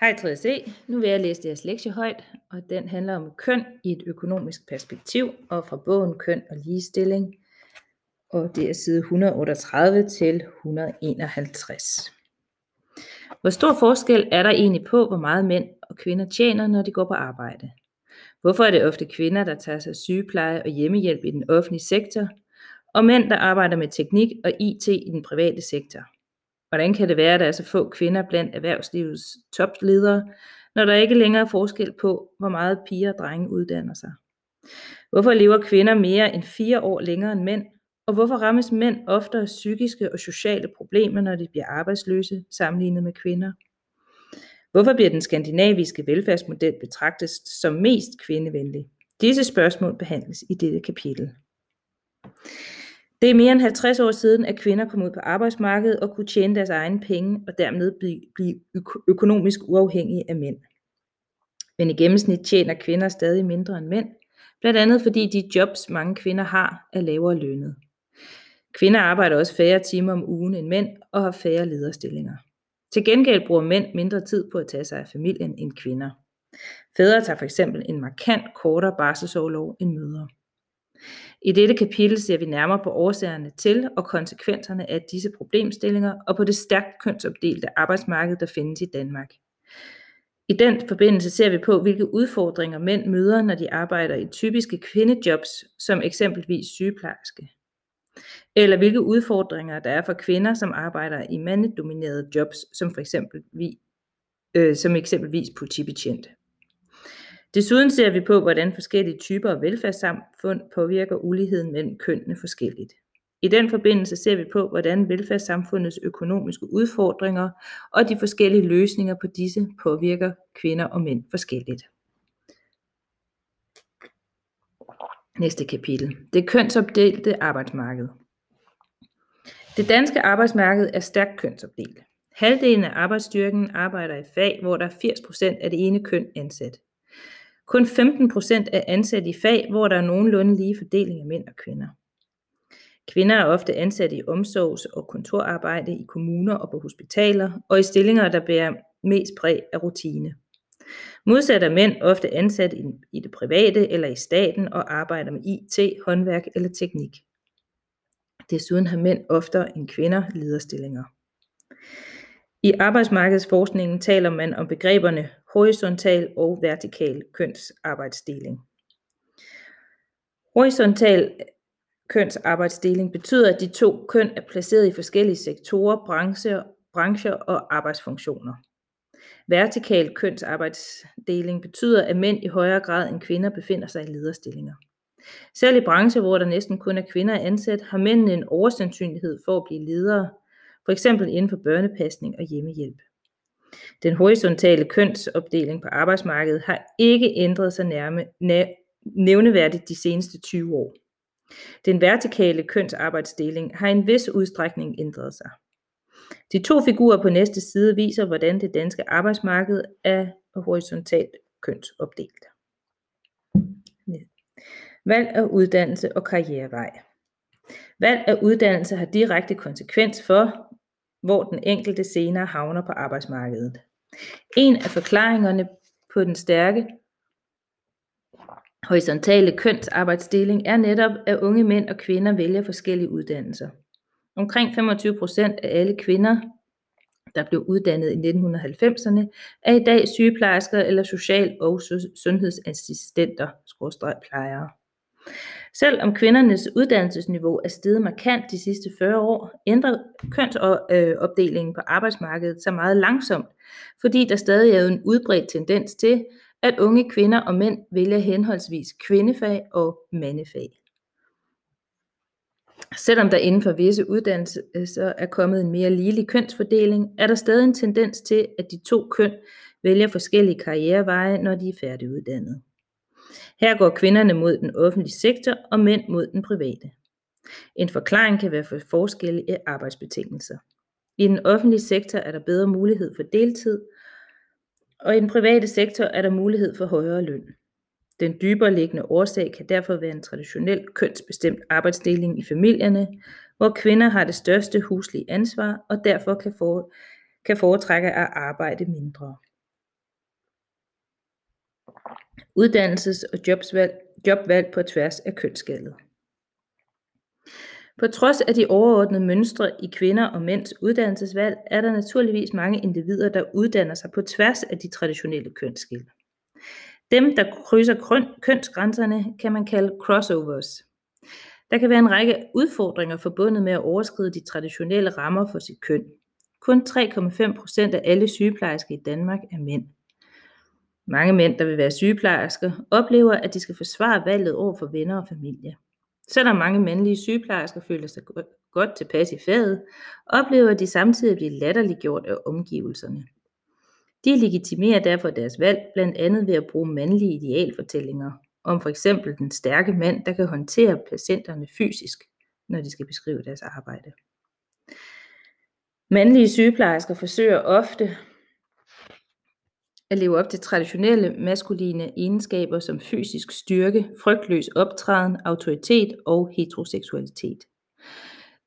Hej 3C. E. Nu vil jeg læse jeres lektie højt, og den handler om køn i et økonomisk perspektiv, og fra bogen Køn og ligestilling. Og det er side 138 til 151. Hvor stor forskel er der egentlig på, hvor meget mænd og kvinder tjener, når de går på arbejde? Hvorfor er det ofte kvinder, der tager sig sygepleje og hjemmehjælp i den offentlige sektor, og mænd, der arbejder med teknik og IT i den private sektor? Hvordan kan det være, at der er så få kvinder blandt erhvervslivets topledere, når der ikke længere er forskel på, hvor meget piger og drenge uddanner sig? Hvorfor lever kvinder mere end fire år længere end mænd? Og hvorfor rammes mænd oftere psykiske og sociale problemer, når de bliver arbejdsløse, sammenlignet med kvinder? Hvorfor bliver den skandinaviske velfærdsmodel betragtet som mest kvindevenlig? Disse spørgsmål behandles i dette kapitel. Det er mere end 50 år siden, at kvinder kom ud på arbejdsmarkedet og kunne tjene deres egne penge og dermed blive økonomisk uafhængige af mænd. Men i gennemsnit tjener kvinder stadig mindre end mænd, blandt andet fordi de jobs, mange kvinder har, er lavere lønnet. Kvinder arbejder også færre timer om ugen end mænd og har færre lederstillinger. Til gengæld bruger mænd mindre tid på at tage sig af familien end kvinder. Fædre tager for eksempel en markant kortere barselsårlov end mødre. I dette kapitel ser vi nærmere på årsagerne til og konsekvenserne af disse problemstillinger og på det stærkt kønsopdelte arbejdsmarked, der findes i Danmark. I den forbindelse ser vi på, hvilke udfordringer mænd møder, når de arbejder i typiske kvindejobs, som eksempelvis sygeplejerske. Eller hvilke udfordringer der er for kvinder, som arbejder i mandedominerede jobs, som for eksempel vi, øh, som eksempelvis politibetjent. Desuden ser vi på, hvordan forskellige typer af velfærdssamfund påvirker uligheden mellem kønnene forskelligt. I den forbindelse ser vi på, hvordan velfærdssamfundets økonomiske udfordringer og de forskellige løsninger på disse påvirker kvinder og mænd forskelligt. Næste kapitel. Det kønsopdelte arbejdsmarked. Det danske arbejdsmarked er stærkt kønsopdelt. Halvdelen af arbejdsstyrken arbejder i fag, hvor der er 80% af det ene køn ansat. Kun 15% er ansat i fag, hvor der er nogenlunde lige fordeling af mænd og kvinder. Kvinder er ofte ansat i omsorgs- og kontorarbejde i kommuner og på hospitaler, og i stillinger, der bærer mest præg af rutine. Modsat er mænd ofte ansat i det private eller i staten og arbejder med IT, håndværk eller teknik. Desuden har mænd oftere end kvinder lederstillinger. I arbejdsmarkedsforskningen taler man om begreberne horisontal og vertikal kønsarbejdsdeling. Horisontal øh, kønsarbejdsdeling betyder, at de to køn er placeret i forskellige sektorer, brancher, brancher og arbejdsfunktioner. Vertikal kønsarbejdsdeling betyder, at mænd i højere grad end kvinder befinder sig i lederstillinger. Selv i brancher, hvor der næsten kun er kvinder ansat, har mændene en oversandsynlighed for at blive ledere, f.eks. inden for børnepasning og hjemmehjælp. Den horisontale kønsopdeling på arbejdsmarkedet har ikke ændret sig nærme, nævneværdigt de seneste 20 år. Den vertikale kønsarbejdsdeling har i en vis udstrækning ændret sig. De to figurer på næste side viser, hvordan det danske arbejdsmarked er horisontalt kønsopdelt. Valg af uddannelse og karrierevej. Valg af uddannelse har direkte konsekvens for, hvor den enkelte senere havner på arbejdsmarkedet. En af forklaringerne på den stærke horisontale kønsarbejdsdeling er netop, at unge mænd og kvinder vælger forskellige uddannelser. Omkring 25 procent af alle kvinder, der blev uddannet i 1990'erne, er i dag sygeplejersker eller social- og sundhedsassistenter, plejere. Selvom kvindernes uddannelsesniveau er steget markant de sidste 40 år, ændrer kønsopdelingen øh, på arbejdsmarkedet sig meget langsomt, fordi der stadig er en udbredt tendens til, at unge kvinder og mænd vælger henholdsvis kvindefag og mandefag. Selvom der inden for visse uddannelser er kommet en mere ligelig kønsfordeling, er der stadig en tendens til, at de to køn vælger forskellige karriereveje, når de er færdiguddannede. Her går kvinderne mod den offentlige sektor og mænd mod den private. En forklaring kan være for forskelle i arbejdsbetingelser. I den offentlige sektor er der bedre mulighed for deltid, og i den private sektor er der mulighed for højere løn. Den dybere liggende årsag kan derfor være en traditionel kønsbestemt arbejdsdeling i familierne, hvor kvinder har det største huslige ansvar og derfor kan, for, kan foretrække at arbejde mindre. Uddannelses- og jobsvalg, jobvalg på tværs af kønsskældet. På trods af de overordnede mønstre i kvinder og mænds uddannelsesvalg, er der naturligvis mange individer, der uddanner sig på tværs af de traditionelle kønsskæld. Dem, der krydser kønsgrænserne, kan man kalde crossovers. Der kan være en række udfordringer forbundet med at overskride de traditionelle rammer for sit køn. Kun 3,5 procent af alle sygeplejersker i Danmark er mænd. Mange mænd, der vil være sygeplejersker, oplever, at de skal forsvare valget over for venner og familie. Selvom mange mandlige sygeplejersker føler sig godt tilpas i faget, oplever de samtidig at blive latterliggjort af omgivelserne. De legitimerer derfor deres valg blandt andet ved at bruge mandlige idealfortællinger om for eksempel den stærke mand, der kan håndtere patienterne fysisk, når de skal beskrive deres arbejde. Mandlige sygeplejersker forsøger ofte at leve op til traditionelle maskuline egenskaber som fysisk styrke, frygtløs optræden, autoritet og heteroseksualitet.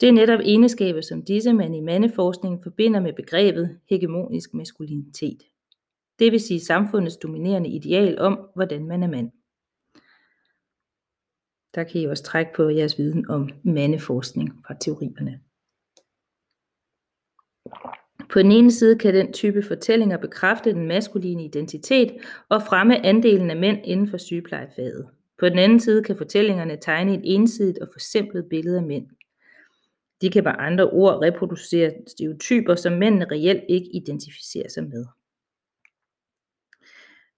Det er netop egenskaber som disse, man i mandeforskningen forbinder med begrebet hegemonisk maskulinitet. Det vil sige samfundets dominerende ideal om, hvordan man er mand. Der kan I også trække på jeres viden om mandeforskning fra teorierne. På den ene side kan den type fortællinger bekræfte den maskuline identitet og fremme andelen af mænd inden for sygeplejefaget. På den anden side kan fortællingerne tegne et ensidigt og forsimplet billede af mænd. De kan med andre ord reproducere stereotyper, som mændene reelt ikke identificerer sig med.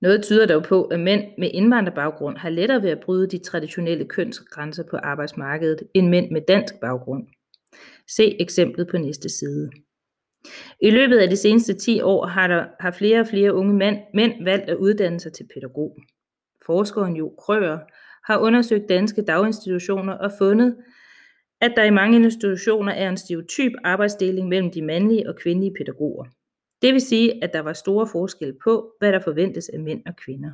Noget tyder dog på, at mænd med indvandrerbaggrund har lettere ved at bryde de traditionelle kønsgrænser på arbejdsmarkedet end mænd med dansk baggrund. Se eksemplet på næste side. I løbet af de seneste 10 år har, der, har flere og flere unge mænd, mænd valgt at uddanne sig til pædagog. Forskeren Jo Krøger har undersøgt danske daginstitutioner og fundet, at der i mange institutioner er en stereotyp arbejdsdeling mellem de mandlige og kvindelige pædagoger. Det vil sige, at der var store forskelle på, hvad der forventes af mænd og kvinder.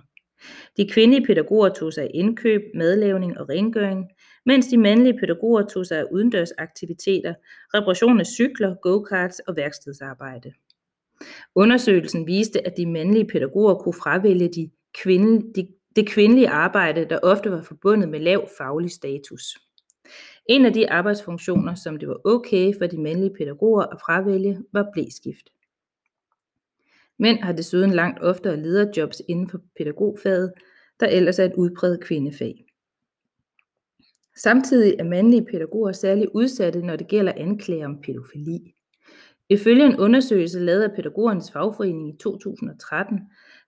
De kvindelige pædagoger tog sig af indkøb, madlavning og rengøring, mens de mandlige pædagoger tog sig af udendørsaktiviteter, reparation af cykler, go-karts og værkstedsarbejde. Undersøgelsen viste, at de mandlige pædagoger kunne fravælge de kvinde, de, det kvindelige arbejde, der ofte var forbundet med lav faglig status. En af de arbejdsfunktioner, som det var okay for de mandlige pædagoger at fravælge, var blæskift. Mænd har desuden langt oftere lederjobs inden for pædagogfaget, der ellers er et udpræget kvindefag. Samtidig er mandlige pædagoger særligt udsatte, når det gælder anklager om pædofili. Ifølge en undersøgelse lavet af pædagogernes fagforening i 2013,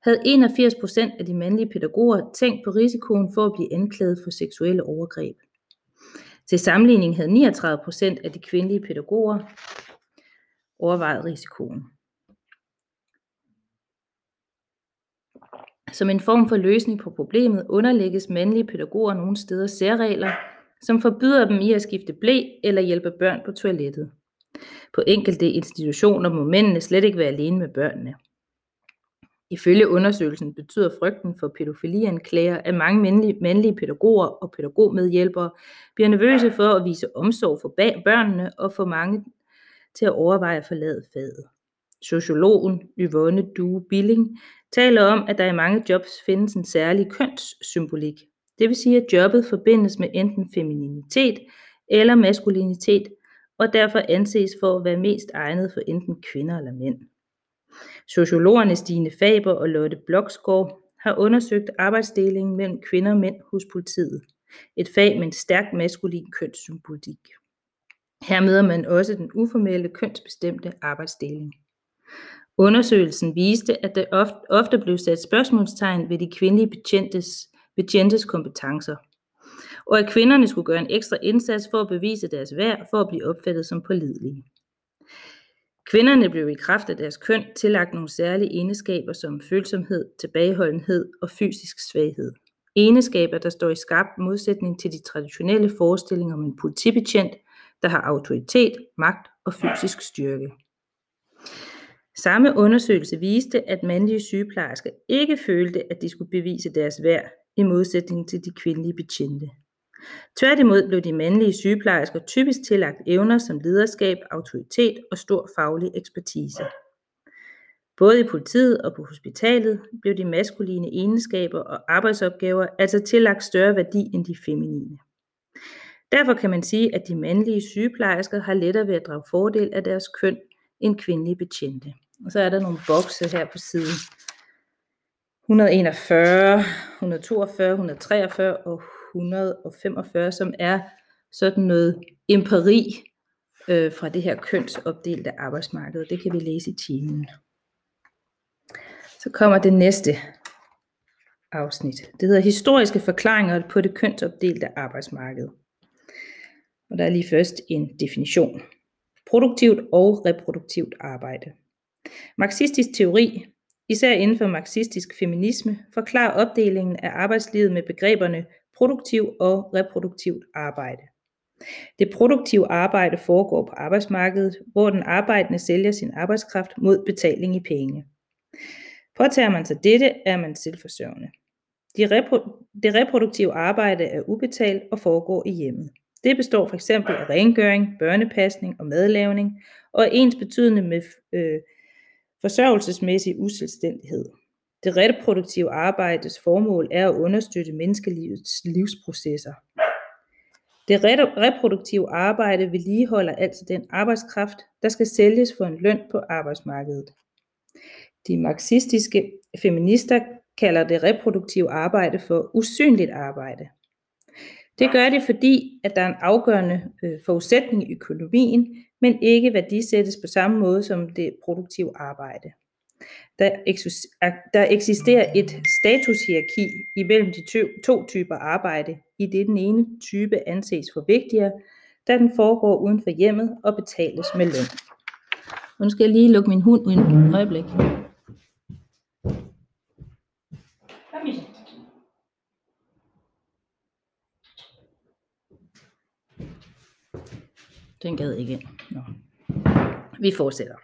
havde 81 procent af de mandlige pædagoger tænkt på risikoen for at blive anklaget for seksuelle overgreb. Til sammenligning havde 39 procent af de kvindelige pædagoger overvejet risikoen. Som en form for løsning på problemet underlægges mandlige pædagoger nogle steder særregler, som forbyder dem i at skifte blæ eller hjælpe børn på toilettet. På enkelte institutioner må mændene slet ikke være alene med børnene. Ifølge undersøgelsen betyder frygten for pædofilianklager, at mange mandlige, mandlige pædagoger og pædagogmedhjælpere bliver nervøse for at vise omsorg for børnene og få mange til at overveje at forlade faget. Sociologen Yvonne Due Billing taler om, at der i mange jobs findes en særlig kønssymbolik. Det vil sige, at jobbet forbindes med enten femininitet eller maskulinitet, og derfor anses for at være mest egnet for enten kvinder eller mænd. Sociologerne Stine Faber og Lotte Bloksgaard har undersøgt arbejdsdelingen mellem kvinder og mænd hos politiet. Et fag med en stærk maskulin kønssymbolik. Her møder man også den uformelle kønsbestemte arbejdsdeling. Undersøgelsen viste, at der ofte blev sat spørgsmålstegn ved de kvindelige betjentes, betjentes kompetencer, og at kvinderne skulle gøre en ekstra indsats for at bevise deres værd for at blive opfattet som pålidelige. Kvinderne blev i kraft af deres køn tillagt nogle særlige egenskaber som følsomhed, tilbageholdenhed og fysisk svaghed. Egenskaber, der står i skarp modsætning til de traditionelle forestillinger om en politibetjent, der har autoritet, magt og fysisk styrke. Samme undersøgelse viste, at mandlige sygeplejersker ikke følte, at de skulle bevise deres værd i modsætning til de kvindelige betjente. Tværtimod blev de mandlige sygeplejersker typisk tillagt evner som lederskab, autoritet og stor faglig ekspertise. Både i politiet og på hospitalet blev de maskuline egenskaber og arbejdsopgaver altså tillagt større værdi end de feminine. Derfor kan man sige, at de mandlige sygeplejersker har lettere ved at drage fordel af deres køn end kvindelige betjente. Og så er der nogle bokse her på side 141, 142, 143 og 145, som er sådan noget empiri øh, fra det her kønsopdelte arbejdsmarked. Det kan vi læse i timen. Så kommer det næste afsnit. Det hedder Historiske forklaringer på det kønsopdelte arbejdsmarked. Og der er lige først en definition. Produktivt og reproduktivt arbejde. Marxistisk teori, især inden for marxistisk feminisme, forklarer opdelingen af arbejdslivet med begreberne produktiv og reproduktivt arbejde. Det produktive arbejde foregår på arbejdsmarkedet, hvor den arbejdende sælger sin arbejdskraft mod betaling i penge. Påtager man sig dette, er man selvforsørgende. De repro- det reproduktive arbejde er ubetalt og foregår i hjemmet. Det består f.eks. af rengøring, børnepasning og madlavning, og er ens betydende med øh, forsørgelsesmæssig uselvstændighed. Det reproduktive arbejdes formål er at understøtte menneskelivets livsprocesser. Det reproduktive arbejde vedligeholder altså den arbejdskraft, der skal sælges for en løn på arbejdsmarkedet. De marxistiske feminister kalder det reproduktive arbejde for usynligt arbejde. Det gør det, fordi at der er en afgørende øh, forudsætning i økonomien, men ikke værdisættes på samme måde som det produktive arbejde. Der, der eksisterer et statushierarki imellem de to typer arbejde, i det den ene type anses for vigtigere, da den foregår uden for hjemmet og betales med løn. Nu skal jeg lige lukke min hund ud et øjeblik. Den gad ikke ind. Nå. Vi fortsætter.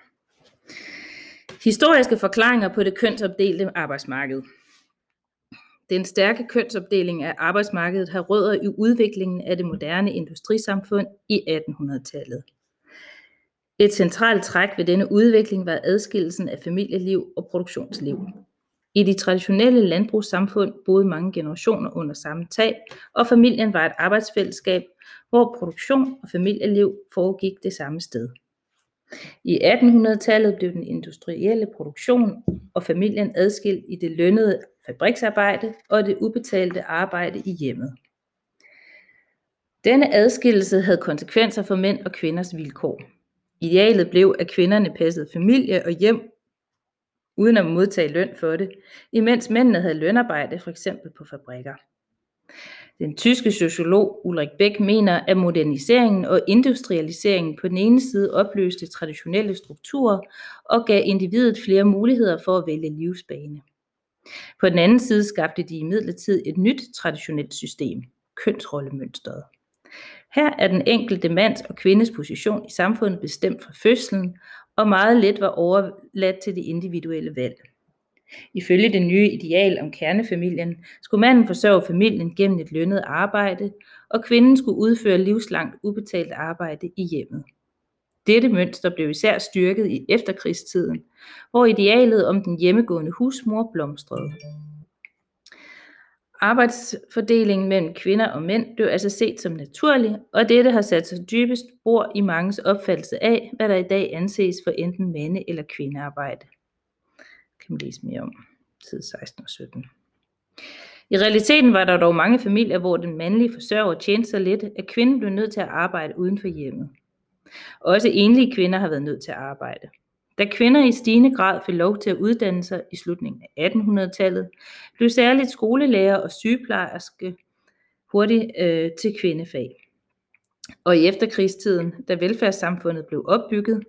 Historiske forklaringer på det kønsopdelte arbejdsmarked. Den stærke kønsopdeling af arbejdsmarkedet har rødder i udviklingen af det moderne industrisamfund i 1800-tallet. Et centralt træk ved denne udvikling var adskillelsen af familieliv og produktionsliv. I de traditionelle landbrugssamfund boede mange generationer under samme tag, og familien var et arbejdsfællesskab, hvor produktion og familieliv foregik det samme sted. I 1800-tallet blev den industrielle produktion og familien adskilt i det lønnede fabriksarbejde og det ubetalte arbejde i hjemmet. Denne adskillelse havde konsekvenser for mænd og kvinders vilkår. Idealet blev, at kvinderne passede familie og hjem uden at modtage løn for det, imens mændene havde lønarbejde f.eks. på fabrikker. Den tyske sociolog Ulrik Beck mener, at moderniseringen og industrialiseringen på den ene side opløste traditionelle strukturer og gav individet flere muligheder for at vælge livsbane. På den anden side skabte de imidlertid et nyt traditionelt system, kønsrollemønstret. Her er den enkelte mands og kvindes position i samfundet bestemt fra fødslen, og meget let var overladt til det individuelle valg. Ifølge det nye ideal om kernefamilien skulle manden forsørge familien gennem et lønnet arbejde, og kvinden skulle udføre livslangt ubetalt arbejde i hjemmet. Dette mønster blev især styrket i efterkrigstiden, hvor idealet om den hjemmegående husmor blomstrede. Arbejdsfordelingen mellem kvinder og mænd blev altså set som naturlig, og dette har sat sig dybest spor i manges opfattelse af, hvad der i dag anses for enten mande- eller kvindearbejde. Kan man læse mere om, side 16 og 17. I realiteten var der dog mange familier, hvor den mandlige forsørger tjente så lidt, at kvinden blev nødt til at arbejde uden for hjemmet. Også enlige kvinder har været nødt til at arbejde. Da kvinder i stigende grad fik lov til at uddanne sig i slutningen af 1800-tallet, blev særligt skolelærer og sygeplejerske hurtigt øh, til kvindefag. Og i efterkrigstiden, da velfærdssamfundet blev opbygget,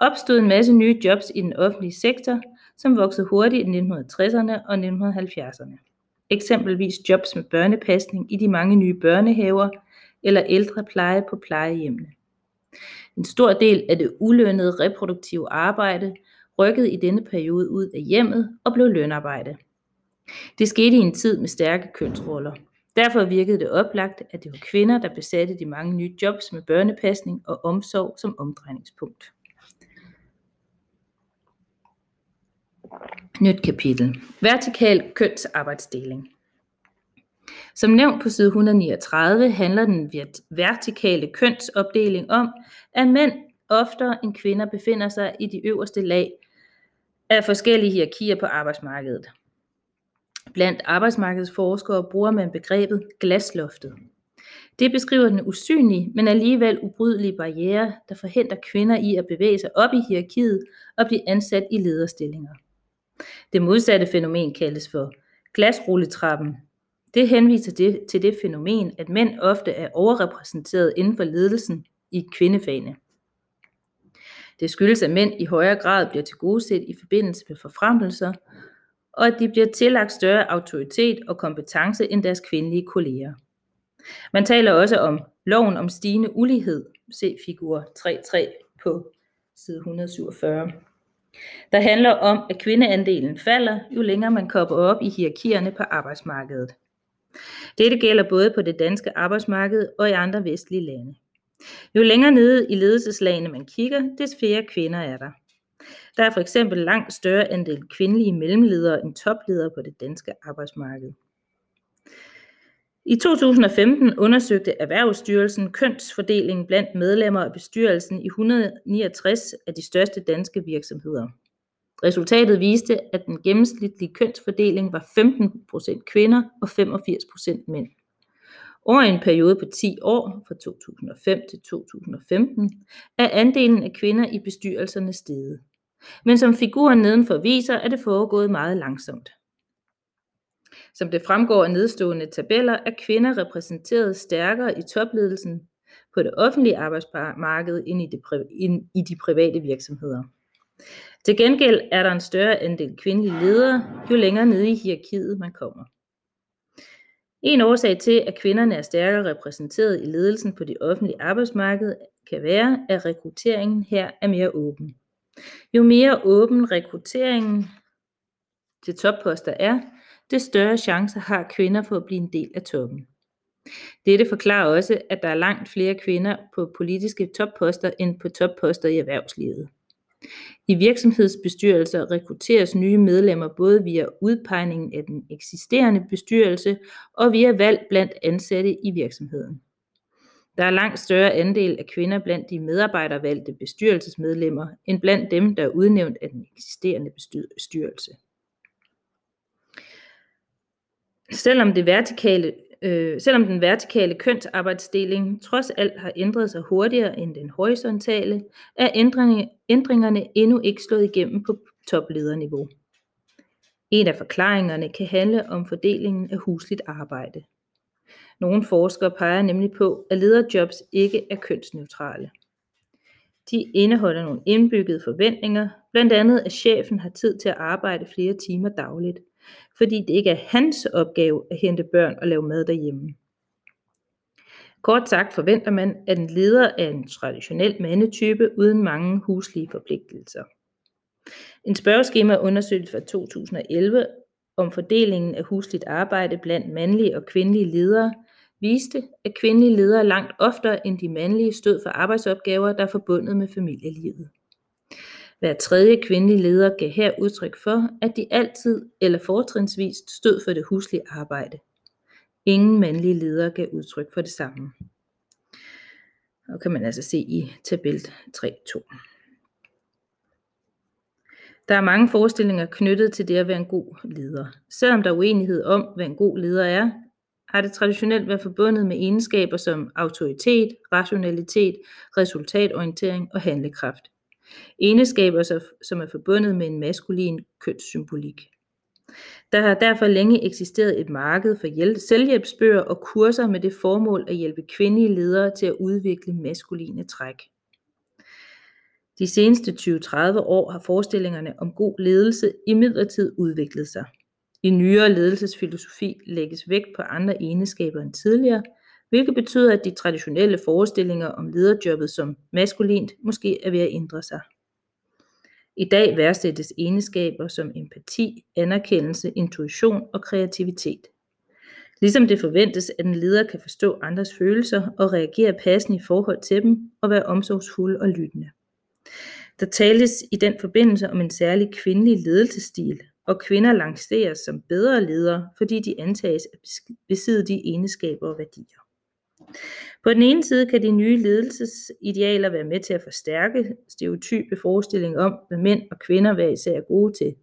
opstod en masse nye jobs i den offentlige sektor, som voksede hurtigt i 1960'erne og 1970'erne. Eksempelvis jobs med børnepasning i de mange nye børnehaver eller ældrepleje på plejehjemmene. En stor del af det ulønnede reproduktive arbejde rykkede i denne periode ud af hjemmet og blev lønarbejde. Det skete i en tid med stærke kønsroller. Derfor virkede det oplagt, at det var kvinder, der besatte de mange nye jobs med børnepasning og omsorg som omdrejningspunkt. Nyt kapitel. Vertikal kønsarbejdsdeling. Som nævnt på side 139 handler den vertikale kønsopdeling om, at mænd oftere end kvinder befinder sig i de øverste lag af forskellige hierarkier på arbejdsmarkedet. Blandt arbejdsmarkedsforskere bruger man begrebet glasloftet. Det beskriver den usynlige, men alligevel ubrydelige barriere, der forhindrer kvinder i at bevæge sig op i hierarkiet og blive ansat i lederstillinger. Det modsatte fænomen kaldes for glasrulletrappen. Det henviser det, til det fænomen, at mænd ofte er overrepræsenteret inden for ledelsen i kvindefagene. Det skyldes, at mænd i højere grad bliver tilgodeset i forbindelse med forfremmelser, og at de bliver tillagt større autoritet og kompetence end deres kvindelige kolleger. Man taler også om loven om stigende ulighed, se figur 3.3 på side 147 der handler om, at kvindeandelen falder, jo længere man kommer op i hierarkierne på arbejdsmarkedet. Dette gælder både på det danske arbejdsmarked og i andre vestlige lande. Jo længere nede i ledelseslagene man kigger, des flere kvinder er der. Der er for eksempel langt større andel kvindelige mellemledere end topledere på det danske arbejdsmarked. I 2015 undersøgte Erhvervsstyrelsen kønsfordelingen blandt medlemmer af bestyrelsen i 169 af de største danske virksomheder. Resultatet viste, at den gennemsnitlige kønsfordeling var 15% kvinder og 85% mænd. Over en periode på 10 år, fra 2005 til 2015, er andelen af kvinder i bestyrelserne steget. Men som figuren nedenfor viser, er det foregået meget langsomt. Som det fremgår af nedstående tabeller, er kvinder repræsenteret stærkere i topledelsen på det offentlige arbejdsmarked end i, det end i de private virksomheder. Til gengæld er der en større andel kvindelige ledere, jo længere nede i hierarkiet man kommer. En årsag til, at kvinderne er stærkere repræsenteret i ledelsen på det offentlige arbejdsmarked, kan være, at rekrutteringen her er mere åben. Jo mere åben rekrutteringen til topposter er, det større chancer har kvinder for at blive en del af toppen. Dette forklarer også, at der er langt flere kvinder på politiske topposter end på topposter i erhvervslivet. I virksomhedsbestyrelser rekrutteres nye medlemmer både via udpegningen af den eksisterende bestyrelse og via valg blandt ansatte i virksomheden. Der er langt større andel af kvinder blandt de medarbejdervalgte bestyrelsesmedlemmer end blandt dem, der er udnævnt af den eksisterende bestyrelse. Selvom, det vertikale, øh, selvom den vertikale kønsarbejdsdeling trods alt har ændret sig hurtigere end den horisontale, er ændringerne, ændringerne endnu ikke slået igennem på toplederniveau. En af forklaringerne kan handle om fordelingen af husligt arbejde. Nogle forskere peger nemlig på, at lederjobs ikke er kønsneutrale. De indeholder nogle indbyggede forventninger, blandt andet at chefen har tid til at arbejde flere timer dagligt, fordi det ikke er hans opgave at hente børn og lave mad derhjemme. Kort sagt forventer man, at en leder er en traditionel mandetype uden mange huslige forpligtelser. En spørgeskema undersøgelse fra 2011 om fordelingen af husligt arbejde blandt mandlige og kvindelige ledere viste, at kvindelige ledere langt oftere end de mandlige stod for arbejdsopgaver, der er forbundet med familielivet. Hver tredje kvindelige leder gav her udtryk for, at de altid eller fortrinsvist stod for det huslige arbejde. Ingen mandlige ledere gav udtryk for det samme. Og kan man altså se i tabel 3.2. Der er mange forestillinger knyttet til det at være en god leder. Selvom der er uenighed om, hvad en god leder er, har det traditionelt været forbundet med egenskaber som autoritet, rationalitet, resultatorientering og handlekraft. Egenskaber som er forbundet med en maskulin kønssymbolik. Der har derfor længe eksisteret et marked for selvhjælpsbøger og kurser med det formål at hjælpe kvindelige ledere til at udvikle maskuline træk. De seneste 20-30 år har forestillingerne om god ledelse imidlertid udviklet sig. I nyere ledelsesfilosofi lægges vægt på andre egenskaber end tidligere, hvilket betyder, at de traditionelle forestillinger om lederjobbet som maskulint måske er ved at ændre sig. I dag værdsættes egenskaber som empati, anerkendelse, intuition og kreativitet. Ligesom det forventes, at en leder kan forstå andres følelser og reagere passende i forhold til dem og være omsorgsfuld og lyttende. Der tales i den forbindelse om en særlig kvindelig ledelsesstil, og kvinder lanceres som bedre ledere, fordi de antages at besidde de egenskaber og værdier. På den ene side kan de nye ledelsesidealer være med til at forstærke stereotype forestillinger om, hvad mænd og kvinder hver især er gode til.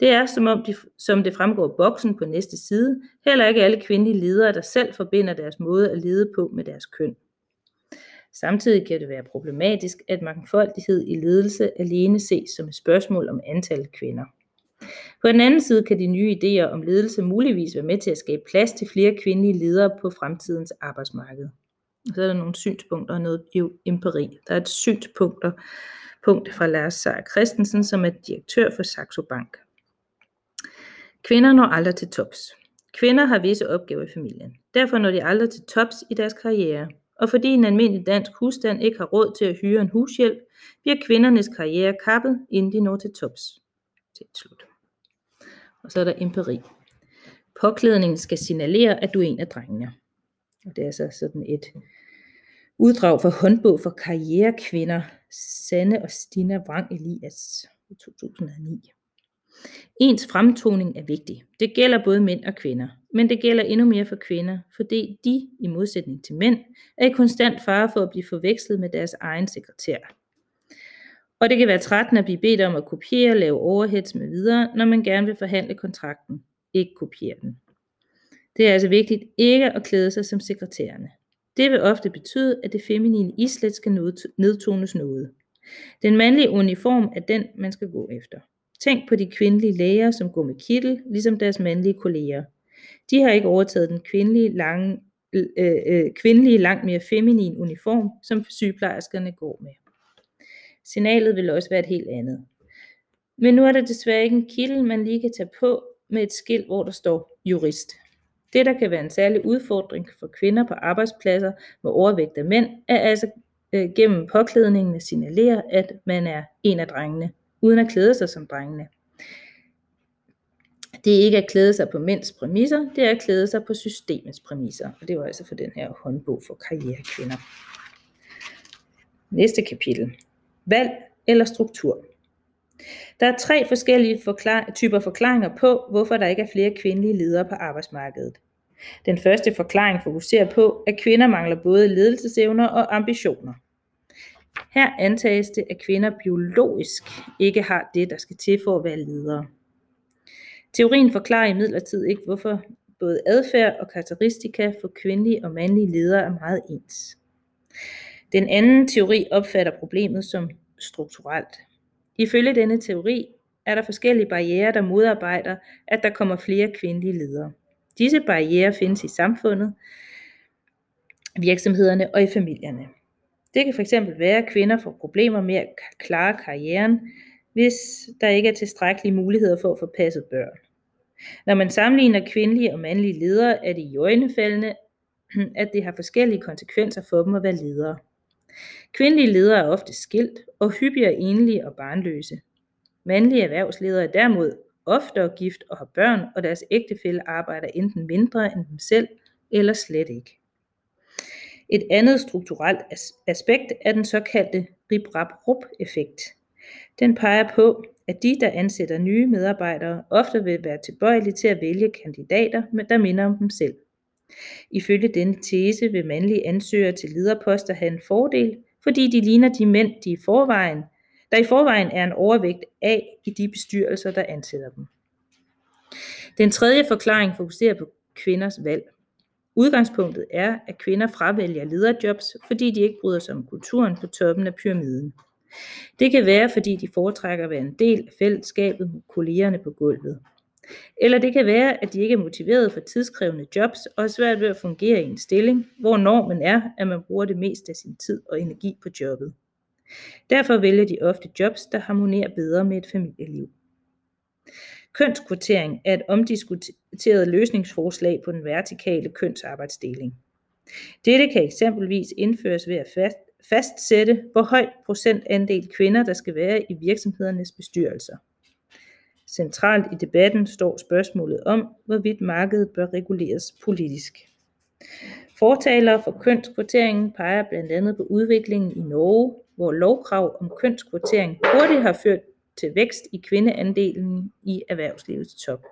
Det er, som, om de, som det fremgår boksen på næste side, heller ikke alle kvindelige ledere, der selv forbinder deres måde at lede på med deres køn. Samtidig kan det være problematisk, at mangfoldighed i ledelse alene ses som et spørgsmål om antal kvinder. På den anden side kan de nye idéer om ledelse muligvis være med til at skabe plads til flere kvindelige ledere på fremtidens arbejdsmarked. Og så er der nogle synspunkter og noget empiri. Der er et synspunkt punkt fra Lars Seier Christensen, som er direktør for Saxo Bank. Kvinder når aldrig til tops. Kvinder har visse opgaver i familien. Derfor når de aldrig til tops i deres karriere. Og fordi en almindelig dansk husstand ikke har råd til at hyre en hushjælp, bliver kvindernes karriere kappet, inden de når til tops. Til slut. Og så er der empiri. Påklædningen skal signalere, at du er en af drengene. Og det er så sådan et uddrag fra håndbog for karrierekvinder, Sanne og Stina Wrang Elias 2009. Ens fremtoning er vigtig. Det gælder både mænd og kvinder, men det gælder endnu mere for kvinder, fordi de, i modsætning til mænd, er i konstant fare for at blive forvekslet med deres egen sekretær. Og det kan være trættende at blive bedt om at kopiere, lave overheads med videre, når man gerne vil forhandle kontrakten, ikke kopiere den. Det er altså vigtigt ikke at klæde sig som sekretærerne. Det vil ofte betyde, at det feminine islet skal nedtones noget. Den mandlige uniform er den, man skal gå efter. Tænk på de kvindelige læger, som går med kittel, ligesom deres mandlige kolleger. De har ikke overtaget den kvindelige, lange, øh, øh, kvindelige langt mere feminin uniform, som sygeplejerskerne går med. Signalet vil også være et helt andet. Men nu er der desværre ikke en kittel, man lige kan tage på med et skilt, hvor der står jurist. Det, der kan være en særlig udfordring for kvinder på arbejdspladser med overvægt af mænd, er altså øh, gennem påklædningen at signalere, at man er en af drengene, uden at klæde sig som drengene. Det er ikke at klæde sig på mænds præmisser, det er at klæde sig på systemets præmisser. Og det var altså for den her håndbog for karrierekvinder. Næste kapitel. Valg eller struktur. Der er tre forskellige forklar- typer forklaringer på, hvorfor der ikke er flere kvindelige ledere på arbejdsmarkedet. Den første forklaring fokuserer på, at kvinder mangler både ledelsesevner og ambitioner. Her antages det, at kvinder biologisk ikke har det, der skal til for at være ledere. Teorien forklarer imidlertid ikke, hvorfor både adfærd og karakteristika for kvindelige og mandlige ledere er meget ens. Den anden teori opfatter problemet som strukturelt. Ifølge denne teori er der forskellige barriere, der modarbejder, at der kommer flere kvindelige ledere. Disse barriere findes i samfundet, virksomhederne og i familierne. Det kan fx være, at kvinder får problemer med at klare karrieren, hvis der ikke er tilstrækkelige muligheder for at få passet børn. Når man sammenligner kvindelige og mandlige ledere, er det i øjnefaldene, at det har forskellige konsekvenser for dem at være ledere. Kvindelige ledere er ofte skilt og hyppigere enlige og barnløse. Mandlige erhvervsledere er derimod oftere gift og har børn, og deres ægtefælle arbejder enten mindre end dem selv, eller slet ikke. Et andet strukturelt aspekt er den såkaldte rip-rap-rup-effekt. Den peger på, at de, der ansætter nye medarbejdere, ofte vil være tilbøjelige til at vælge kandidater, der minder om dem selv. Ifølge denne tese vil mandlige ansøgere til lederposter have en fordel, fordi de ligner de mænd, de i forvejen, der i forvejen er en overvægt af i de bestyrelser, der ansætter dem. Den tredje forklaring fokuserer på kvinders valg. Udgangspunktet er, at kvinder fravælger lederjobs, fordi de ikke bryder sig om kulturen på toppen af pyramiden. Det kan være, fordi de foretrækker at være en del af fællesskabet med kollegerne på gulvet. Eller det kan være, at de ikke er motiveret for tidskrævende jobs og er svært ved at fungere i en stilling, hvor normen er, at man bruger det meste af sin tid og energi på jobbet. Derfor vælger de ofte jobs, der harmonerer bedre med et familieliv. Kønskvotering er et omdiskuteret løsningsforslag på den vertikale kønsarbejdsdeling. Dette kan eksempelvis indføres ved at fastsætte, hvor høj procentandel kvinder der skal være i virksomhedernes bestyrelser. Centralt i debatten står spørgsmålet om, hvorvidt markedet bør reguleres politisk. Fortalere for kønskvoteringen peger blandt andet på udviklingen i Norge, hvor lovkrav om kønskvotering hurtigt har ført til vækst i kvindeandelen i erhvervslivets top.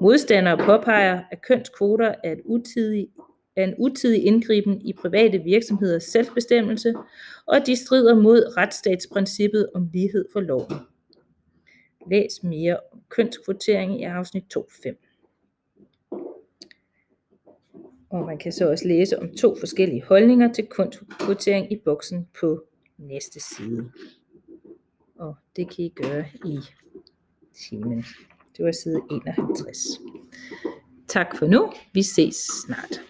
Modstandere påpeger, at kønskvoter er, et utidig, er en utidig indgriben i private virksomheders selvbestemmelse, og at de strider mod retsstatsprincippet om lighed for loven. Læs mere om kønskvotering i afsnit 2.5. Og man kan så også læse om to forskellige holdninger til kønskvotering i boksen på næste side. Og det kan I gøre i timen. Det var side 51. Tak for nu. Vi ses snart.